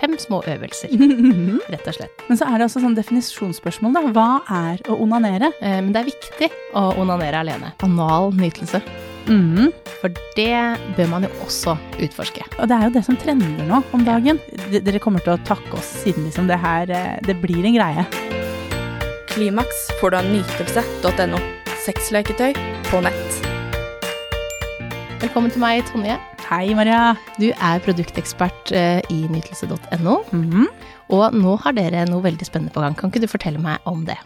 Fem små øvelser, rett og slett. Men så er det også sånn definisjonsspørsmål, da. Hva er å onanere? Eh, Men det er viktig å onanere alene. Anal nytelse. Mhm. For det bør man jo også utforske. Og det er jo det som trender nå om dagen. D- Dere kommer til å takke oss siden liksom det her eh, Det blir en greie. Klimaks får du av nytelse.no. Sexleketøy på nett. Velkommen til meg, Tonje. Hei, Maria. Du er produktekspert eh, i nytelse.no. Mhm. Og nå har dere noe veldig spennende på gang. Kan ikke du fortelle meg om det?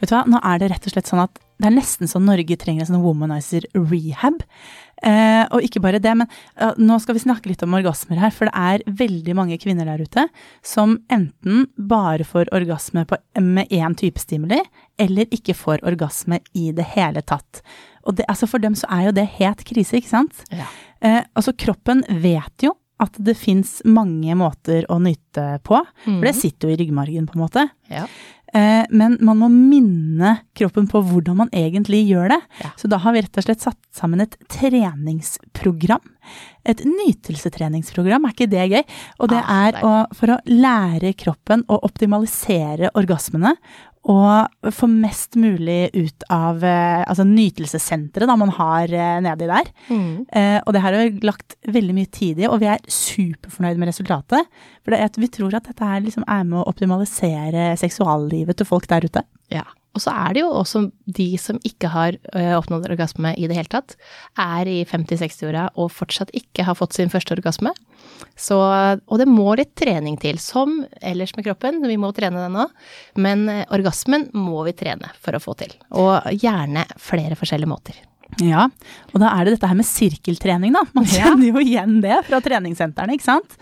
Vet du hva, nå er det rett og slett sånn at det er nesten sånn Norge trenger en sånn womanizer rehab. Eh, og ikke bare det, men eh, nå skal vi snakke litt om orgasmer her, for det er veldig mange kvinner der ute som enten bare får orgasme på, med én type stimuli, eller ikke får orgasme i det hele tatt. Og det, altså for dem så er jo det helt krise, ikke sant? Ja. Eh, altså kroppen vet jo at det fins mange måter å nyte på, for det sitter jo i ryggmargen på en måte. Ja. Eh, men man må minne kroppen på hvordan man egentlig gjør det. Ja. Så da har vi rett og slett satt sammen et treningsprogram. Et nytelsetreningsprogram, er ikke det gøy? Og det Ah, er å, for å lære kroppen å optimalisere orgasmene. Og få mest mulig ut av eh, altså nytelsessenteret da man har eh, nedi der. Mm. Eh, og det her har vi lagt veldig mye tid i, og vi er superfornøyd med resultatet. For vi tror at dette her liksom er med å optimalisere seksuallivet til folk der ute. Ja. Og så er det jo også de som ikke har oppnådd orgasme i det hele tatt, er i 50-60-åra og fortsatt ikke har fått sin første orgasme. Så, og det må litt trening til, som ellers med kroppen, vi må trene den òg. Men orgasmen må vi trene for å få til. Og gjerne flere forskjellige måter. Ja, og da er det dette her med sirkeltrening, da. Man kjenner jo igjen det fra treningssentrene, ikke sant?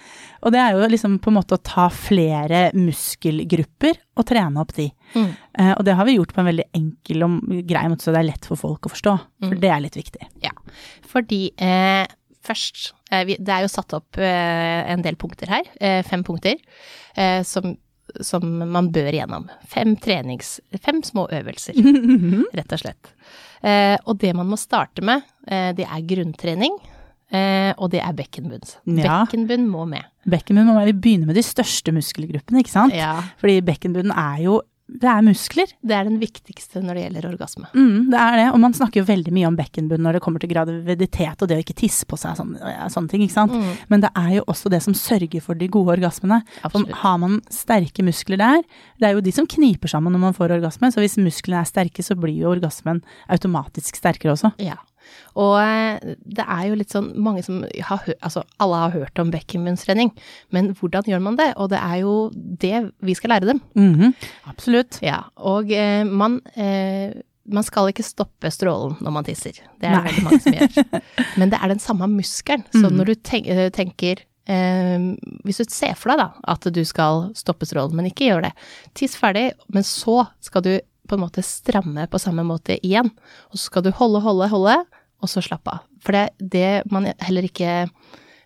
Og det er jo liksom på en måte å ta flere muskelgrupper og trene opp de. Mm. Eh, og det har vi gjort på en veldig enkel og grei måte, så det er lett for folk å forstå. For Mm. det er litt viktig. Ja, fordi eh, først eh, vi, Det er jo satt opp eh, en del punkter her, eh, fem punkter, eh, som, som man bør gjennom. Fem trenings... Fem små øvelser, rett og slett. Eh, og det man må starte med, eh, det er grunntrening, eh, og det er bekkenbunn. Ja. Bekkenbunn må med. Bekkenbunn må med. vi begynner med de største muskelgruppene, ikke sant? Ja, Fordi bekkenbunnen er jo Det er muskler. det er den viktigste når det gjelder orgasme. Mm, det er det, og man snakker jo veldig mye om bekkenbunn når det kommer til graviditet og det å ikke tisse på seg, sånne, ja, sånne ting, ikke sant. Mm, Men det er jo også det som sørger for de gode orgasmene. For har man sterke muskler der, det er jo de som kniper sammen når man får orgasme, så hvis musklene er sterke, så blir jo orgasmen automatisk sterkere også. Ja. Og eh, det er jo litt sånn mange som har hørt Altså, alle har hørt om bekkenbunnstrening, men hvordan gjør man det? Og det er jo det vi skal lære dem. Mhm, Absolutt. Ja. Og eh, man eh, man skal ikke stoppe strålen når man tisser. Det er det veldig mange som gjør. Men det er den samme muskelen. Så Mhm. når du eh, tenker eh, Hvis du ser for deg da, at du skal stoppe strålen, men ikke gjør det. Tiss ferdig, men så skal du på en måte stramme på samme måte igjen. Og så skal du holde, holde, holde, og så slappe av. For det det man heller ikke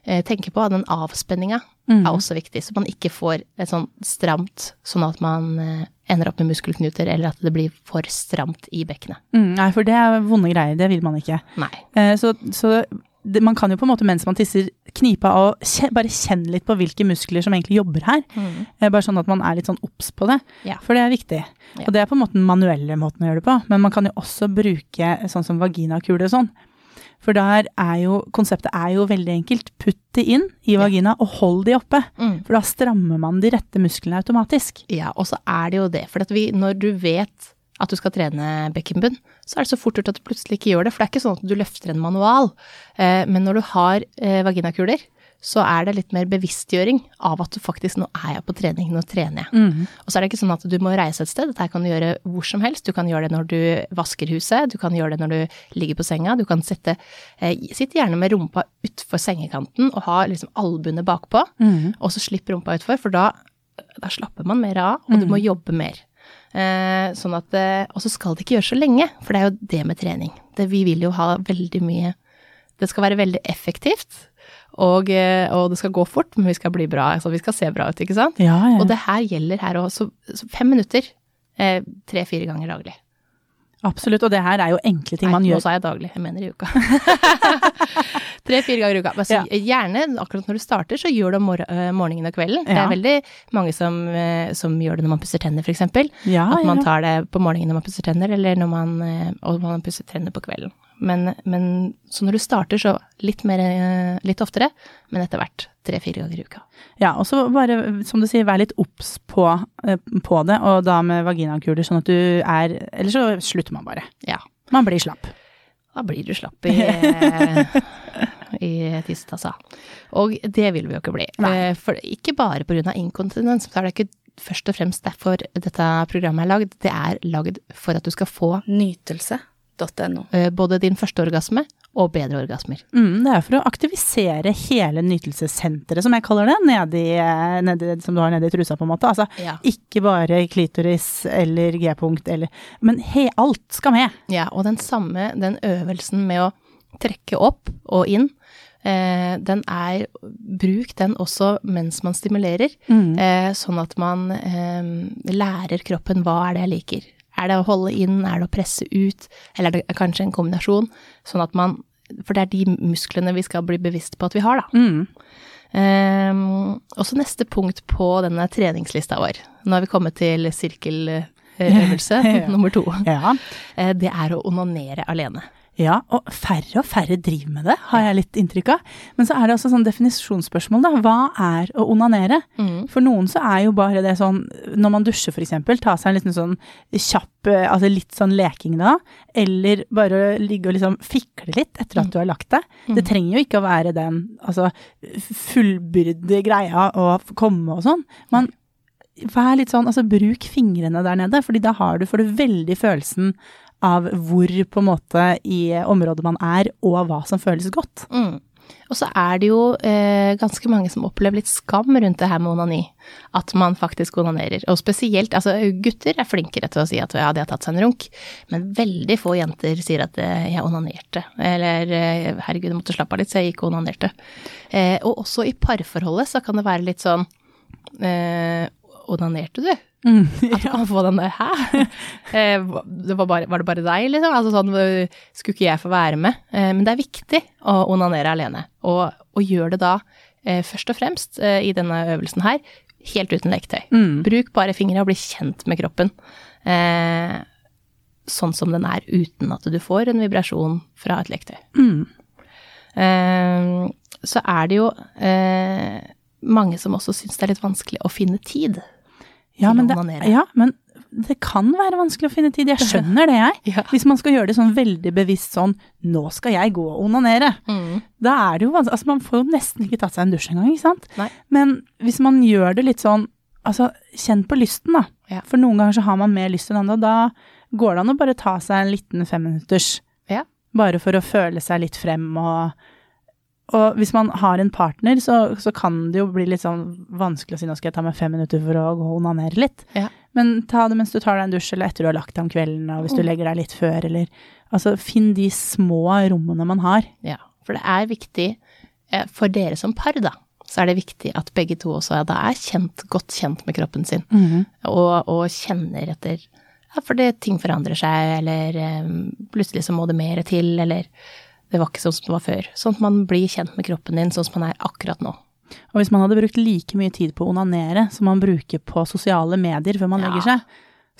eh, tenker på, den avspenninga mm. er også viktig. Så man ikke får et sånn stramt, sånn at man eh, ender opp med muskelknuter, eller at det blir for stramt i bekkenet. Mm, nei, for det er vonde greier, det vil man ikke. Nei. Eh, så så det, man kan jo på en måte mens man tisser knipe av og kje, bare kjenne litt på hvilke muskler som egentlig jobber her. Eh, bare sånn at man er litt sånn obs på det, Ja. for det er viktig. Ja. Og det er på en måte den manuelle måten å gjøre det på, men man kan jo også bruke sånn som vaginakule og sånn. For der er jo, konseptet er jo veldig enkelt. Putt det inn i vagina og hold de oppe. Mm. For da strammer man de rette musklene automatisk. Ja, og så er det jo det. For vi, når du vet at du skal trene bekkenbunn, så er det så fort gjort at du plutselig ikke gjør det. For det er ikke sånn at du løfter en manual. Eh, men når du har eh, vaginakuler, så er det litt mer bevisstgjøring av at du faktisk nå er jeg på trening, nå trener jeg. Mm. Og så er det ikke sånn at du må reise et sted, dette kan du gjøre hvor som helst. Du kan gjøre det når du vasker huset, du kan gjøre det når du ligger på senga, du kan sitte, eh, sitte gjerne med rumpa utfor sengekanten og ha liksom albuene bakpå, mm. og så slipp rumpa utfor, for da, da slapper man mer av, og du må jobbe mer. Eh, sånn at, eh, og så skal det ikke gjøres så lenge, for det er jo det med trening. Det, vi vil jo ha veldig mye Det skal være veldig effektivt, og, eh, og det skal gå fort, men vi skal bli bra, altså vi skal se bra ut, ikke sant? Ja, ja. Og det her gjelder her også, så fem minutter eh, tre-fire ganger daglig. Absolutt, og det her er jo enkle ting Nei, man nå sa jeg daglig, jeg mener i uka. Tre-fire ganger i uka. Altså, ja. gjerne, akkurat når du starter, så gjør det om mor øh, morgenen og kvelden. Det er veldig mange som, øh, som gjør det når man pusser tenner, f.eks. Ja, At man ja. tar det på morgenen når man pusser tenner, eller når man, øh, og man pusser tenner på kvelden. Men, men så når du starter, så litt mer, øh, litt oftere, men etter hvert tre-fire ganger i uka. Ja, og så bare, som du sier, vær litt obs på, eh, på det, og da med vaginakuler, sånn at du er Eller så slutter man bare. Ja. Man blir slapp. Da blir du slapp i, øh, i tissetassa. Og det vil vi jo ikke bli. Nei. Eh, For ikke bare pga. inkontinens, så er det ikke først og fremst derfor dette programmet er lagd. Det er lagd for at du skal få Nytelse.no. eh, både din første orgasme og bedre orgasmer. Mm, det er for å aktivisere hele nytelsessenteret, som jeg kaller det, nedi, eh, nedi, som du har nedi trusa, på en måte. Altså Ja. ikke bare klitoris eller G-punkt Men he, alt skal med. Ja, og den samme, den øvelsen med å trekke opp og inn, eh, den er Bruk den også mens man stimulerer, Mm. eh, sånn at man eh, lærer kroppen hva er det jeg liker. Er det å holde inn, er det å presse ut, eller er det kanskje en kombinasjon? Sånn at man For det er de musklene vi skal bli bevisst på at vi har, da. Mm. Um, også neste punkt på denne treningslista vår. Nå har vi kommet til sirkeløvelse nummer to. Ja. Eh, Det er å onanere alene. Ja, og færre og færre driver med det, har jeg litt inntrykk av. Men så er det også sånn definisjonsspørsmål, da. Hva er å onanere? For noen så er jo bare det sånn, når man dusjer eksempel, ta seg en liten sånn kjapp, eh, altså litt sånn leking da, eller bare ligge og liksom fikle litt etter at du har lagt deg. Det trenger jo ikke å være den, altså, fullbyrde greia å komme og sånn. Man, vær litt sånn, altså bruk fingrene der nede, fordi da har du, får du veldig følelsen av hvor på en måte i området man er, og hva som føles godt. Mm. Og så er det jo eh, ganske mange som opplever litt skam rundt det her med onani. At man faktisk onanerer. Og spesielt, altså gutter er flinkere til å si at ja, de har tatt seg en runk, men veldig få jenter sier at eh, jeg onanerte. Eller eh, herregud, jeg måtte slappe av litt, så jeg gikk og onanerte. Eh, og også i parforholdet så kan det være litt sånn eh, Onanerte du? At du kan få den der hæ? Eh, det var, bare, var det bare deg, liksom? Altså sånn, øh, skulle ikke jeg få være med? Eh, men det er viktig å onanere alene. Og, og gjør det da eh, først og fremst eh, i denne øvelsen her, helt uten leketøy. Mm. Bruk bare fingra og bli kjent med kroppen. Eh, sånn som den er, uten at du får en vibrasjon fra et leketøy. Mm. Eh, så er det jo eh, mange som også syns det er litt vanskelig å finne tid. Ja, men det, ja, men det kan være vanskelig å finne tid. Jeg skjønner det, jeg. Ja. Hvis man skal gjøre det sånn veldig bevisst sånn Nå skal jeg gå og onanere. Mm. Da er det jo vanskelig Altså, man får jo nesten ikke tatt seg en dusj engang, ikke sant? Nei. Men hvis man gjør det litt sånn Altså, kjenn på lysten, da. Ja. For noen ganger så har man mer lyst enn andre, og da går det an å bare ta seg en liten femminutters. Ja. Bare for å føle seg litt frem og Og hvis man har en partner, så, så kan det jo bli litt sånn vanskelig å si nå skal jeg ta meg fem minutter for å gå onanere litt. Ja. Men ta det mens du tar deg en dusj, eller etter du har lagt deg om kvelden, og hvis du Mm. legger deg litt før, eller Altså, finn de små rommene man har. Ja, for det er viktig eh, for dere som par, da. Så er det viktig at begge to også da er kjent, godt kjent med kroppen sin. Og, og kjenner etter ja, fordi ting forandrer seg, eller um, plutselig så må det mer til, eller det var ikke sånn som det var før. Sånn at man blir kjent med kroppen din sånn som man er akkurat nå. Og hvis man hadde brukt like mye tid på å onanere som man bruker på sosiale medier før man Ja. legger seg,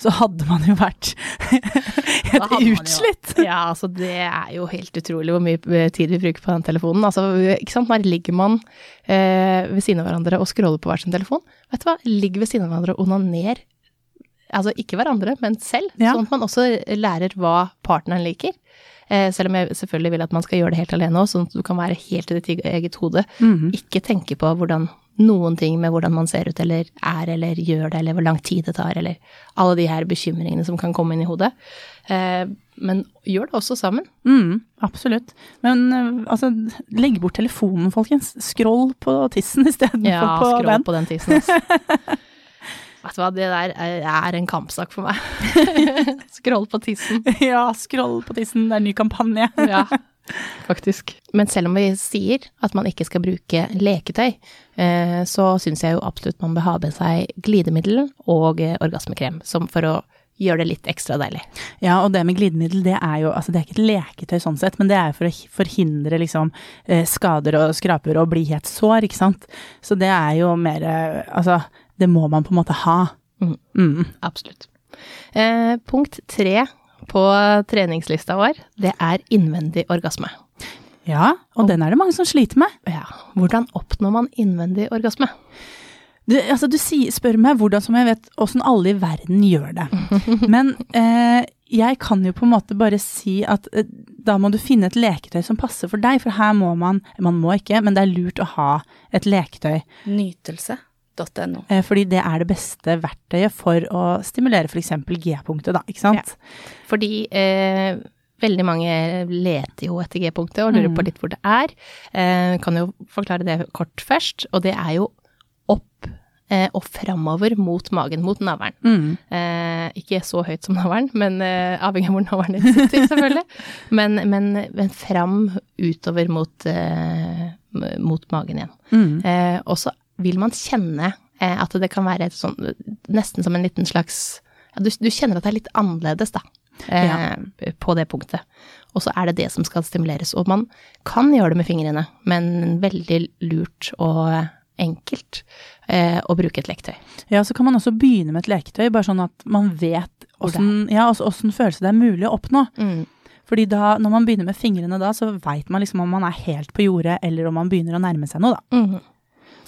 så hadde man jo vært helt jo- utslitt. Ja, altså det er jo helt utrolig hvor mye eh, tid vi bruker på den telefonen. Altså, ikke sant, der ligger man eh, ved siden av hverandre og scroller på hver sin telefon. Vet du hva, ligg ved siden av hverandre og onaner. Altså ikke hverandre, men selv. Ja. Sånn at man også lærer hva partneren liker. Eh, selv om jeg selvfølgelig vil at man skal gjøre det helt alene òg, sånn at du kan være helt i ditt eget hode. Mhm. Ikke tenke på hvordan noen ting med hvordan man ser ut eller er eller gjør det, eller hvor lang tid det tar, eller alle de her bekymringene som kan komme inn i hodet. Eh, men gjør det også sammen. Mm, absolutt. Men eh, altså, legg bort telefonen, folkens. Scroll på tissen istedenfor Ja, på skroll den. på den tissen, altså. Vet du hva, det der er, en kampsak for meg. skroll på tissen. Ja, scroll på tissen. Det er en ny kampanje. Ja, faktisk. Men selv om vi sier at man ikke skal bruke leketøy, eh, så syns jeg jo absolutt man bør ha med seg glidemiddel og eh, orgasmekrem, som for å gjør det litt ekstra deilig. Ja, og det med glidemiddel, det er jo altså det er ikke et leketøy sånn sett, men det er jo for å forhindre liksom eh, skader og skraper og blidhetssår, ikke sant. Så det er jo mer Altså, det må man på en måte ha. Mm. Mm. Absolutt. Eh, punkt tre på treningslista vår, det er innvendig orgasme. Ja, og den er det mange som sliter med. Ja, hvordan oppnår man innvendig orgasme? Du, altså, du spør meg hvordan som jeg vet åssen alle i verden gjør det. Men eh, jeg kan jo på en måte bare si at eh, da må du finne et leketøy som passer for deg, for her må man Man må ikke, men det er lurt å ha et leketøy. Nytelse.no. Eh, fordi det er det beste verktøyet for å stimulere f.eks. G-punktet, da, ikke sant? Fordi eh, veldig mange leter jo etter G-punktet og lurer Mm. på litt hvor det er. Eh, kan jo forklare det kort først, og det er jo opp eh, og framover mot magen, mot navlen. Mm. Eh, ikke så høyt som navlen, men eh, avhengig av hvor navlen din sitter, selvfølgelig. Men, men, men fram utover mot, eh, mot magen igjen. Mm. Eh, og så vil man kjenne eh, at det kan være et sånn, nesten som en liten slags ja, du, du kjenner at det er litt annerledes, da. Eh, På det punktet. Og så er det det som skal stimuleres. Og man kan gjøre det med fingrene, men veldig lurt og enkelt eh, å bruke et leketøy. Ja, så kan man også begynne med et leketøy, bare sånn at man vet åssen ja, følelse det er mulig å oppnå. Mm. Fordi da, når man begynner med fingrene da, så veit man liksom om man er helt på jordet, eller om man begynner å nærme seg noe, da. Mhm.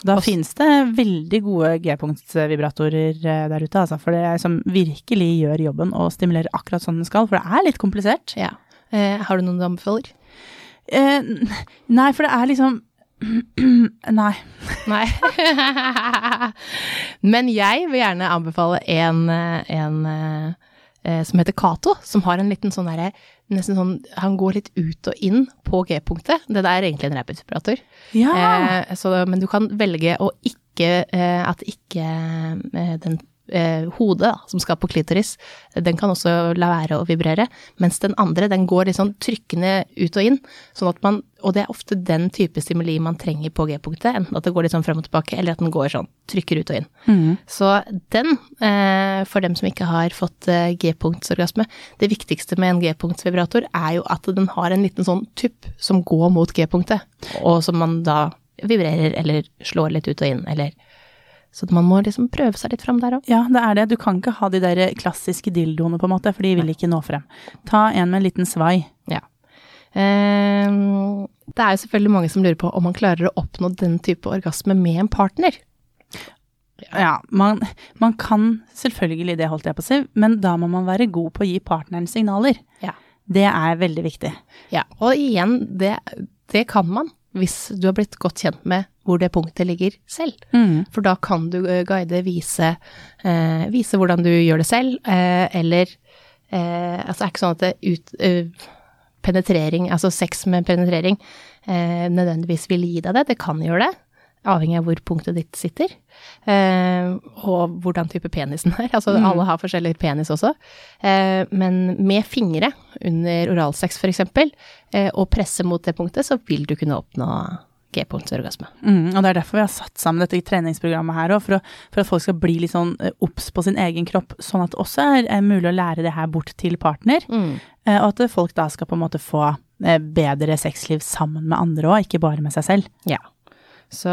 Da Også- finnes det veldig gode G-punktsvibratorer eh, der ute, altså. For det som virkelig gjør jobben og stimulerer akkurat sånn den skal. For det er litt komplisert. Ja. Eh, har du noen du anbefaler? Eh, nei, for det er liksom Nei. Nei. Men jeg vil gjerne anbefale en, eh, en eh, som heter Cato, som har en liten sånn derre Nesten sånn Han går litt ut og inn på G-punktet. Det der er egentlig en rapid-vibrator. Ja. Eh, men du kan velge å ikke eh, At ikke eh, den eh, hodet da, som skal på klitoris, den kan også la være å vibrere. Mens den andre, den går litt sånn trykkende ut og inn. Sånn at man Og det er ofte den type stimuli man trenger på G-punktet. Enten at det går litt sånn frem og tilbake, eller at den går sånn, trykker ut og inn. Mm. Så den, eh, for dem som ikke har fått eh, G-punktsorgasme, det viktigste med en G-punktsvibrator er jo at den har en liten sånn tupp som går mot G-punktet, og som man da vibrerer eller slår litt ut og inn, eller Så man må liksom prøve seg litt fram der òg. Ja, det er det. Du kan ikke ha de der klassiske dildoene, på en måte, for de vil ikke nå frem. Ta en med en liten svai. Ja. Eh, det er jo selvfølgelig mange som lurer på om man klarer å oppnå den type orgasme med en partner. Ja, man, man kan selvfølgelig det, holdt jeg på å si, men da må man være god på å gi partneren signaler. Ja. Det er veldig viktig. Ja, og igjen, det, det kan man hvis du har blitt godt kjent med hvor det punktet ligger selv. Mm. For da kan du eh, guide, vise, eh, vise hvordan du gjør det selv, eh, eller eh, Altså, det er ikke sånn at det ut, eh, penetrering, altså sex med penetrering, eh, nødvendigvis vil gi deg det. Det kan gjøre det, avhengig av hvor punktet ditt sitter. Eh, og hvordan type penisen er. Altså, Mm. alle har forskjellig penis også. Eh, men med fingre under oralsex, eksempel, eh, og presse mot det punktet, så vil du kunne oppnå G-punktsorgasme. Mm, og det er derfor vi har satt sammen dette treningsprogrammet her òg, for, for at folk skal bli litt sånn eh, obs på sin egen kropp, sånn at det også er, er mulig å lære det her bort til partner, Mm. eh, og at folk da skal på en måte få eh, bedre sexliv sammen med andre òg, ikke bare med seg selv. Ja. Så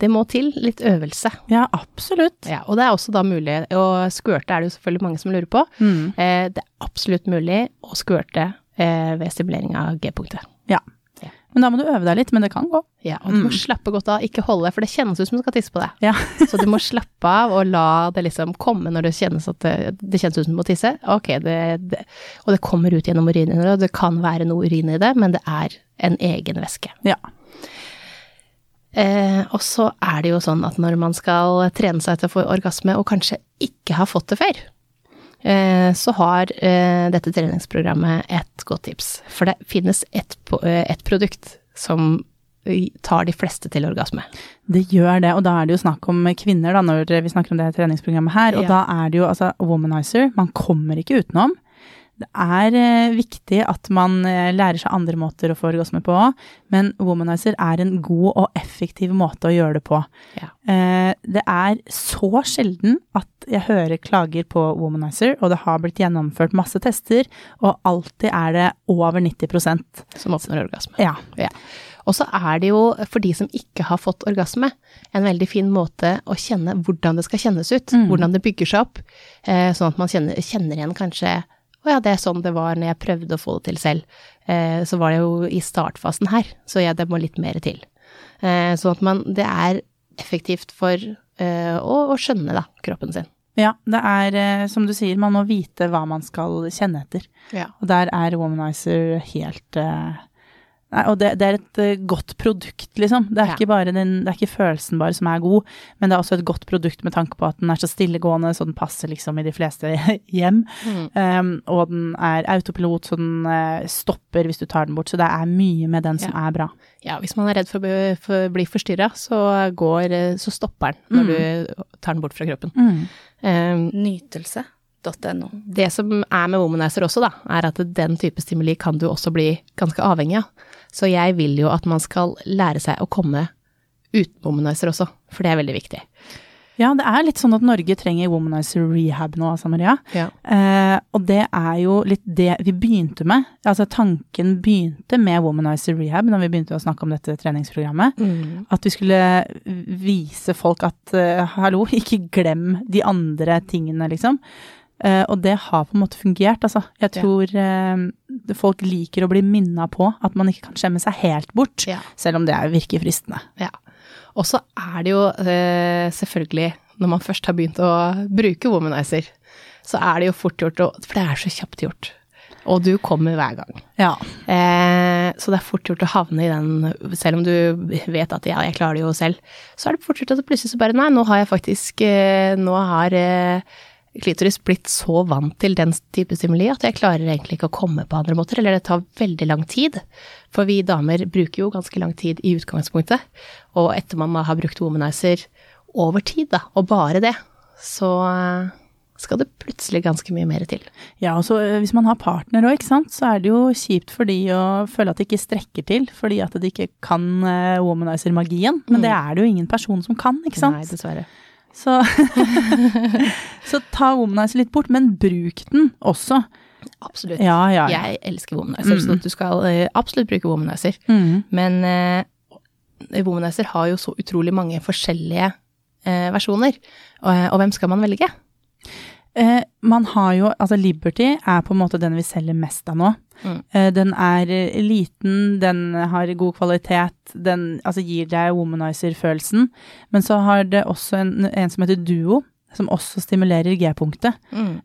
det må til litt øvelse. Ja, absolutt. Ja, og det er også da mulig, og squirte er det jo selvfølgelig mange som lurer på. Mm. Eh, det er absolutt mulig å eh, ved stimulering av G-punktet. Ja. Men da må du øve deg litt, men det kan gå. Ja, og du må Mm. slappe godt av, ikke holde, for det kjennes ut som du skal tisse på deg. Ja. Så du må slappe av og la det liksom komme når det kjennes det, det kjennes ut som du må tisse. Ok, det, det, og det kommer ut gjennom urinen, og det kan være noe urin i det, men det er en egen væske. Ja. Eh, og så er det jo sånn at når man skal trene seg til å få orgasme, og kanskje ikke har fått det før, så har eh, dette treningsprogrammet et godt tips. For det finnes et, eh, et produkt som eh, tar de fleste til orgasme. Det gjør det, og da er det jo snakk om kvinner da, når vi snakker om det treningsprogrammet her, og Ja. da er det jo altså womanizer, man kommer ikke utenom. Det er eh, viktig at man eh, lærer seg andre måter å få orgasme på òg, men womanizer er en god og effektiv måte å gjøre det på. Ja. Eh, det er så sjelden at jeg hører klager på womanizer, og det har blitt gjennomført masse tester, og alltid er det over 90% Som oppnår orgasme. Ja. Og så er det jo, for de som ikke har fått orgasme, en veldig fin måte å kjenne hvordan det skal kjennes ut. Mm. Hvordan det bygger seg opp. Eh, sånn at man kjenner, kjenner igjen kanskje Å ja, det er sånn det var når jeg prøvde å få det til selv. Eh, så var det jo i startfasen her, så ja, det må litt mer til. Eh, sånn at man Det er effektivt for eh, å, å skjønne, da, kroppen sin. Ja, det er eh, som du sier, man må vite hva man skal kjenne etter. Ja. Og der er Womanizer helt eh, Nei, og det, det er et eh, godt produkt, liksom. Det er, Ja. ikke bare den, det er ikke følelsen bare som er god, men det er også et godt produkt med tanke på at den er så stillegående, så den passer liksom i de fleste hjem. Mm. Um, og den er autopilot, så den uh, stopper hvis du tar den bort. Så det er mye med den som er bra. Ja, hvis man er redd for å bli- for bli forstyrra, så går eh, Så stopper den når du tar den bort fra kroppen. Eh, Nytelse.no. Det som er med womanizer også, da, er at den type stimuli kan du også bli ganske avhengig av. Så jeg vil jo at man skal lære seg å komme uten womanizer også, for det er veldig viktig. Ja, det er litt sånn at Norge trenger Womanizer rehab nå, altså Maria. Ja. Eh, og det er jo litt det vi begynte med. Altså tanken begynte med Womanizer rehab når vi begynte å snakke om dette treningsprogrammet. Mm. At vi skulle vise folk at eh, hallo, ikke glem de andre tingene, liksom. Eh, og det har på en måte fungert, altså. Jeg Ja. tror eh, folk liker å bli minna på at man ikke kan skjemme seg helt bort, Ja. selv om det er- virker fristende. Ja. Og så er det jo uh, selvfølgelig, når man først har begynt å bruke womanizer, så er det jo fort gjort å For det er så kjapt gjort. Og du kommer hver gang. Ja. Eh, så det er fort gjort å havne i den, selv om du vet at ja, jeg klarer det jo selv, så er det fort gjort at plutselig så bare nei, nå har jeg faktisk Nå har eh, klitoris blitt så vant til den type stimuli at jeg klarer egentlig ikke å komme på andre måter, eller det tar veldig lang tid. For vi damer bruker jo ganske lang tid i utgangspunktet, og etter man har brukt womanizer over tid, da, og bare det, så eh, skal det plutselig ganske mye mer til. Ja, og så eh, hvis man har partner òg, ikke sant, så er det jo kjipt for de å føle at det ikke strekker til, fordi at de ikke kan uh, womanizer-magien. Men Mm. det er det jo ingen person som kan, ikke sant. Nei, dessverre. Så, så ta womanizer litt bort, men bruk den også. Absolutt. Ja, ja, ja. Jeg elsker womanizer, så du skal eh, absolutt bruke womanizer. Mm. Men eh, womanizer har jo så utrolig mange forskjellige eh, versjoner, og, og hvem skal man velge? Eh, man har jo, altså Liberty er på en måte den vi selger mest av nå. Mm. Eh, den er eh, liten, den har god kvalitet, den altså, gir deg womanizer-følelsen. Men så har det også en, en som heter Duo, som også stimulerer G-punktet.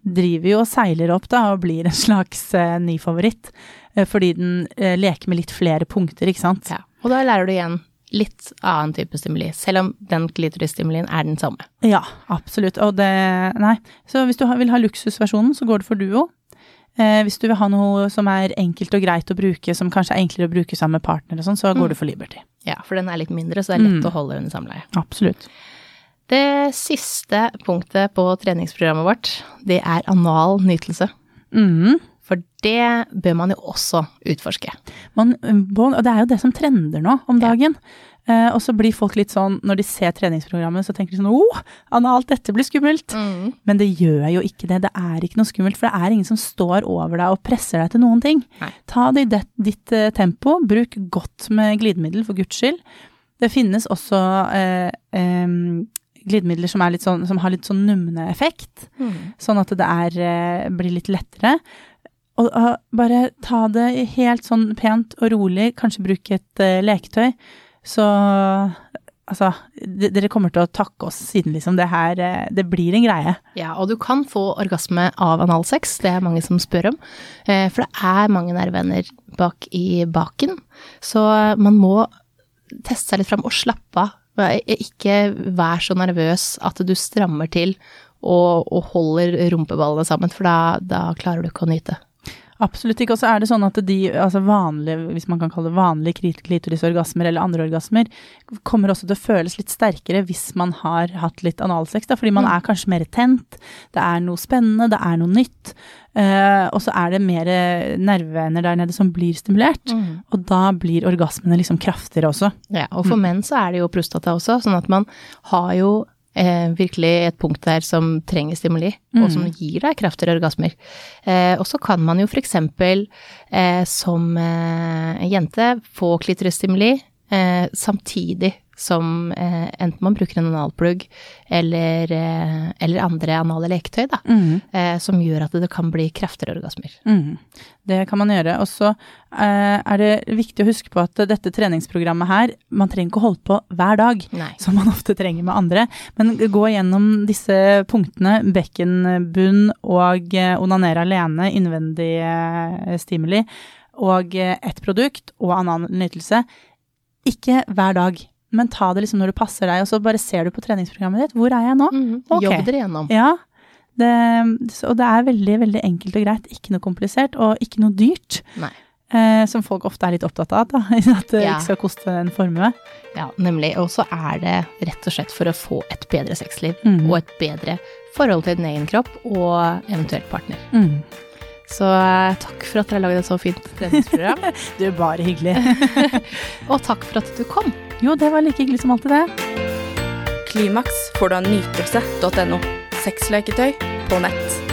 Driver jo og seiler opp da, og blir en slags eh, ny favoritt. Eh, fordi den eh, leker med litt flere punkter, ikke sant. Ja. Og da lærer du igjen litt annen type stimuli, selv om den klitorisstimulien er den samme. Ja, absolutt. Og det Nei. Så hvis du vil ha luksusversjonen, så går det for Duo. Eh, hvis du vil ha noe som er enkelt og greit å bruke, som kanskje er enklere å bruke sammen med partner og sånn, så går det du for Liberty. Ja, for den er litt mindre, så det er lett Mm. å holde under samleie. Absolutt. Det siste punktet på treningsprogrammet vårt, det er anal nytelse. Mhm. For det bør man jo også utforske. Man, og det er jo det som trender nå om Ja. dagen. Eh, og så blir folk litt sånn, når de ser treningsprogrammet, så tenker de sånn oh, Anna, alt dette blir skummelt. Men det gjør jo ikke det. Det er ikke noe skummelt, for det er ingen som står over deg og presser deg til noen ting. Nei. Ta det i det, ditt eh, tempo, bruk godt med glidemiddel, for guds skyld. Det finnes også eh, em, glidemidler som, sånn, som har litt sånn numne effekt, sånn at det er, eh, blir litt lettere. Og uh, bare ta det helt sånn pent og rolig, kanskje bruke et uh, leketøy. Så altså, dere kommer til å takke oss siden, liksom. Det her, eh, det blir en greie. Ja, og du kan få orgasme av analsex, det er mange som spør om. Eh, For det er mange nerveender bak i baken, så man må teste seg litt fram og slappe av. Ikke vær så nervøs at du strammer til og, og holder rumpeballene sammen, for da, da klarer du ikke å nyte. Absolutt ikke. Og så er det sånn at de altså vanlige, hvis man kan kalle det vanlige klit- klitorisorgasmer eller andre orgasmer, kommer også til å føles litt sterkere hvis man har hatt litt analsex, da, fordi man Mm. er kanskje mer tent, det er noe spennende, det er noe nytt, Uh, og så er det mer nerveender der nede som blir stimulert, Mm. og da blir orgasmene liksom kraftigere også. Ja, og for menn så er det jo prostata også, sånn at man har jo eh, virkelig et punkt der som trenger stimuli, og som gir deg kraftigere orgasmer. Eh, og så kan man jo for eksempel eh, som eh, jente få klitorisstimuli eh, samtidig som eh, enten man bruker en analplugg eller, eh, eller andre anale leketøy, da, eh, som gjør at det kan bli kraftigere orgasmer. Mm. Det kan man gjøre. Og så eh, er det viktig å huske på at dette treningsprogrammet her, man trenger ikke å holde på hver dag. Nei. som man ofte trenger med andre. Men gå gjennom disse punktene, bekkenbunn og eh, onanere alene, innvendig eh, stimuli, og ett produkt og annen nytelse. Ikke hver dag, men ta det liksom når det passer deg, og så bare ser du på treningsprogrammet ditt. Hvor er jeg nå? Mm. okay. Jobb dere gjennom. Ja, det, og det er veldig, veldig enkelt og greit. Ikke noe komplisert, og ikke noe dyrt. Nei. Eh, som folk ofte er litt opptatt av, da. At det Ja. ikke skal koste en formue. Ja, nemlig. Og så er det rett og slett for å få et bedre sexliv Mm. og et bedre forhold til din egen kropp og eventuelt partner. Mm. Så eh, takk for at dere har laget et så fint treningsprogram. Du, bare hyggelig. og takk for at du kom. Jo, det var like hyggelig som alltid, det. Klimaks får du av nytelse.no. Sexleketøy på nett.